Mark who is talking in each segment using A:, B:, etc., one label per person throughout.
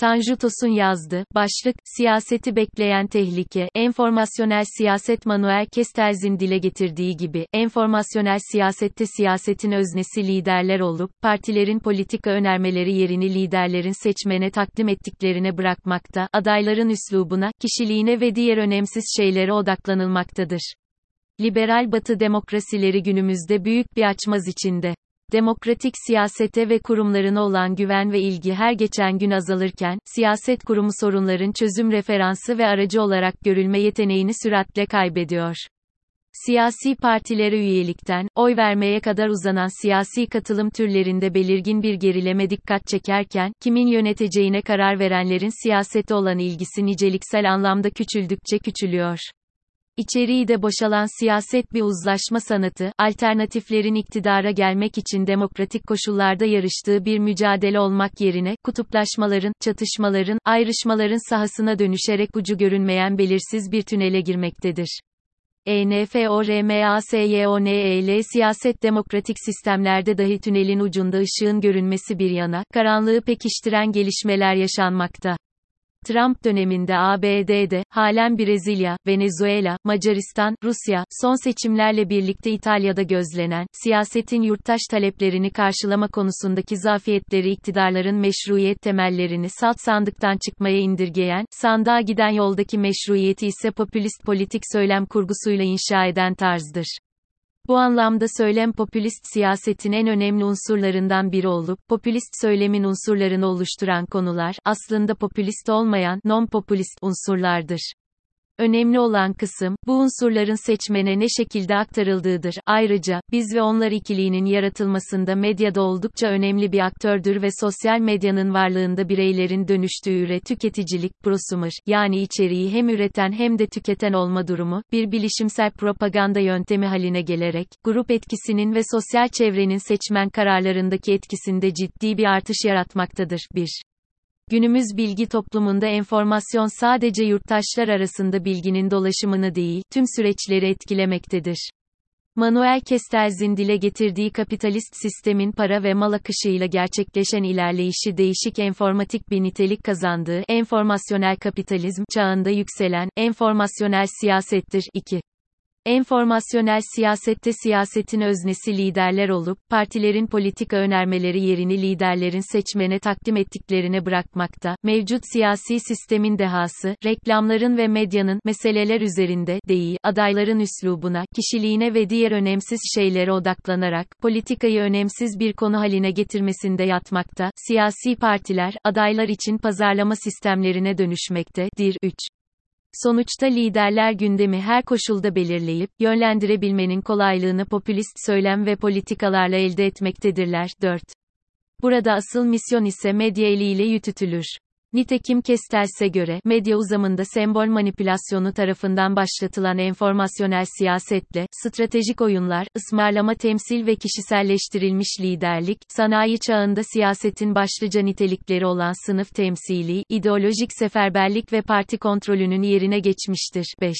A: Tanju Tosun yazdı. Başlık, siyaseti bekleyen tehlike, enformasyonel siyaset Manuel Castells'in dile getirdiği gibi, enformasyonel siyasette siyasetin öznesi liderler olup, partilerin politika önermeleri yerini liderlerin seçmene takdim ettiklerine bırakmakta, adayların üslubuna, kişiliğine ve diğer önemsiz şeylere odaklanılmaktadır. Liberal batı demokrasileri günümüzde büyük bir açmaz içinde. Demokratik siyasete ve kurumlarına olan güven ve ilgi her geçen gün azalırken, siyaset kurumu sorunların çözüm referansı ve aracı olarak görülme yeteneğini süratle kaybediyor. Siyasi partilere üyelikten, oy vermeye kadar uzanan siyasi katılım türlerinde belirgin bir gerileme dikkat çekerken, kimin yöneteceğine karar verenlerin siyasete olan ilgisi niceliksel anlamda küçüldükçe küçülüyor. İçeriği de boşalan siyaset bir uzlaşma sanatı, alternatiflerin iktidara gelmek için demokratik koşullarda yarıştığı bir mücadele olmak yerine, kutuplaşmaların, çatışmaların, ayrışmaların sahasına dönüşerek ucu görünmeyen belirsiz bir tünele girmektedir. ENFORMASYONEL siyaset demokratik sistemlerde dahi tünelin ucunda ışığın görünmesi bir yana, karanlığı pekiştiren gelişmeler yaşanmakta. Trump döneminde ABD'de, halen Brezilya, Venezuela, Macaristan, Rusya, son seçimlerle birlikte İtalya'da gözlenen, siyasetin yurttaş taleplerini karşılama konusundaki zafiyetleri iktidarların meşruiyet temellerini salt sandıktan çıkmaya indirgeyen, sandığa giden yoldaki meşruiyeti ise popülist politik söylem kurgusuyla inşa eden tarzdır. Bu anlamda söylem popülist siyasetin en önemli unsurlarından biri olup, popülist söylemin unsurlarını oluşturan konular, aslında popülist olmayan, non-popülist unsurlardır. Önemli olan kısım, bu unsurların seçmene ne şekilde aktarıldığıdır. Ayrıca, biz ve onlar ikiliğinin yaratılmasında medyada oldukça önemli bir aktördür ve sosyal medyanın varlığında bireylerin dönüştüğü üre tüketicilik, prosumer, yani içeriği hem üreten hem de tüketen olma durumu, bir bilişimsel propaganda yöntemi haline gelerek, grup etkisinin ve sosyal çevrenin seçmen kararlarındaki etkisinde ciddi bir artış yaratmaktadır. 1. Günümüz bilgi toplumunda enformasyon sadece yurttaşlar arasında bilginin dolaşımını değil, tüm süreçleri etkilemektedir. Manuel Castells'in dile getirdiği kapitalist sistemin para ve mal akışıyla gerçekleşen ilerleyişi değişik enformatik bir nitelik kazandığı, enformasyonel kapitalizm çağında yükselen, enformasyonel siyasettir. 2. Enformasyonel siyasette siyasetin öznesi liderler olup, partilerin politika önermeleri yerini liderlerin seçmene takdim ettiklerine bırakmakta, mevcut siyasi sistemin dehası, reklamların ve medyanın, meseleler üzerinde, değil, adayların üslubuna, kişiliğine ve diğer önemsiz şeylere odaklanarak, politikayı önemsiz bir konu haline getirmesinde yatmakta, siyasi partiler, adaylar için pazarlama sistemlerine dönüşmekte, dir 3. Sonuçta liderler gündemi her koşulda belirleyip, yönlendirebilmenin kolaylığını popülist söylem ve politikalarla elde etmektedirler. 4. Burada asıl misyon ise medya eliyle yürütülür. Nitekim Kestels'e göre, medya uzamında sembol manipülasyonu tarafından başlatılan enformasyonel siyasetle, stratejik oyunlar, ısmarlama temsil ve kişiselleştirilmiş liderlik, sanayi çağında siyasetin başlıca nitelikleri olan sınıf temsili, ideolojik seferberlik ve parti kontrolünün yerine geçmiştir. 5.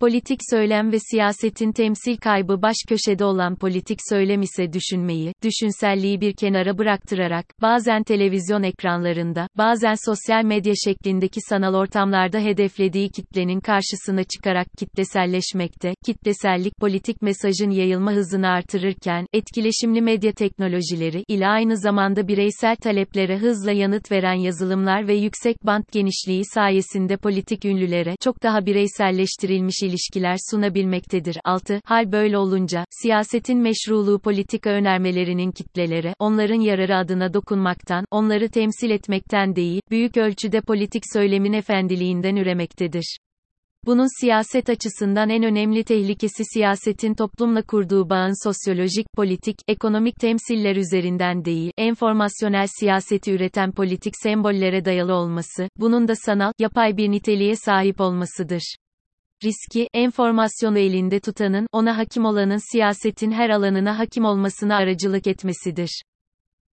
A: Politik söylem ve siyasetin temsil kaybı baş köşede olan politik söylem ise düşünmeyi, düşünselliği bir kenara bıraktırarak, bazen televizyon ekranlarında, bazen sosyal medya şeklindeki sanal ortamlarda hedeflediği kitlenin karşısına çıkarak kitleselleşmekte, kitlesellik politik mesajın yayılma hızını artırırken, etkileşimli medya teknolojileri ile aynı zamanda bireysel taleplere hızla yanıt veren yazılımlar ve yüksek bant genişliği sayesinde politik ünlülere çok daha bireyselleştirilmiş ilişkiler sunabilmektedir. 6. Hal böyle olunca, siyasetin meşruluğu politika önermelerinin kitlelere, onların yararı adına dokunmaktan, onları temsil etmekten değil, büyük ölçüde politik söylemin efendiliğinden üremektedir. Bunun siyaset açısından en önemli tehlikesi siyasetin toplumla kurduğu bağın sosyolojik, politik, ekonomik temsiller üzerinden değil, enformasyonel siyaseti üreten politik sembollere dayalı olması, bunun da sanal, yapay bir niteliğe sahip olmasıdır riski, enformasyonu elinde tutanın, ona hakim olanın siyasetin her alanına hakim olmasına aracılık etmesidir.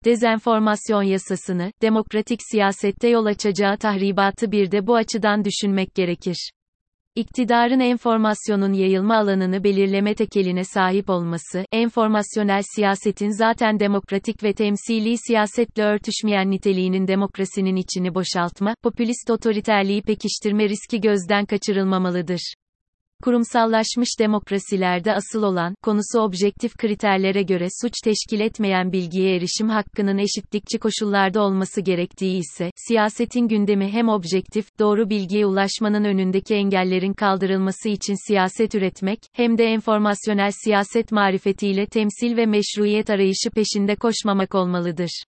A: Dezenformasyon yasasını, demokratik siyasette yol açacağı tahribatı bir de bu açıdan düşünmek gerekir. İktidarın enformasyonun yayılma alanını belirleme tekeline sahip olması, enformasyonel siyasetin zaten demokratik ve temsili siyasetle örtüşmeyen niteliğinin demokrasinin içini boşaltma, popülist otoriterliği pekiştirme riski gözden kaçırılmamalıdır. Kurumsallaşmış demokrasilerde asıl olan, konusu objektif kriterlere göre suç teşkil etmeyen bilgiye erişim hakkının eşitlikçi koşullarda olması gerektiği ise, siyasetin gündemi hem objektif, doğru bilgiye ulaşmanın önündeki engellerin kaldırılması için siyaset üretmek, hem de enformasyonel siyaset marifetiyle temsil ve meşruiyet arayışı peşinde koşmamak olmalıdır.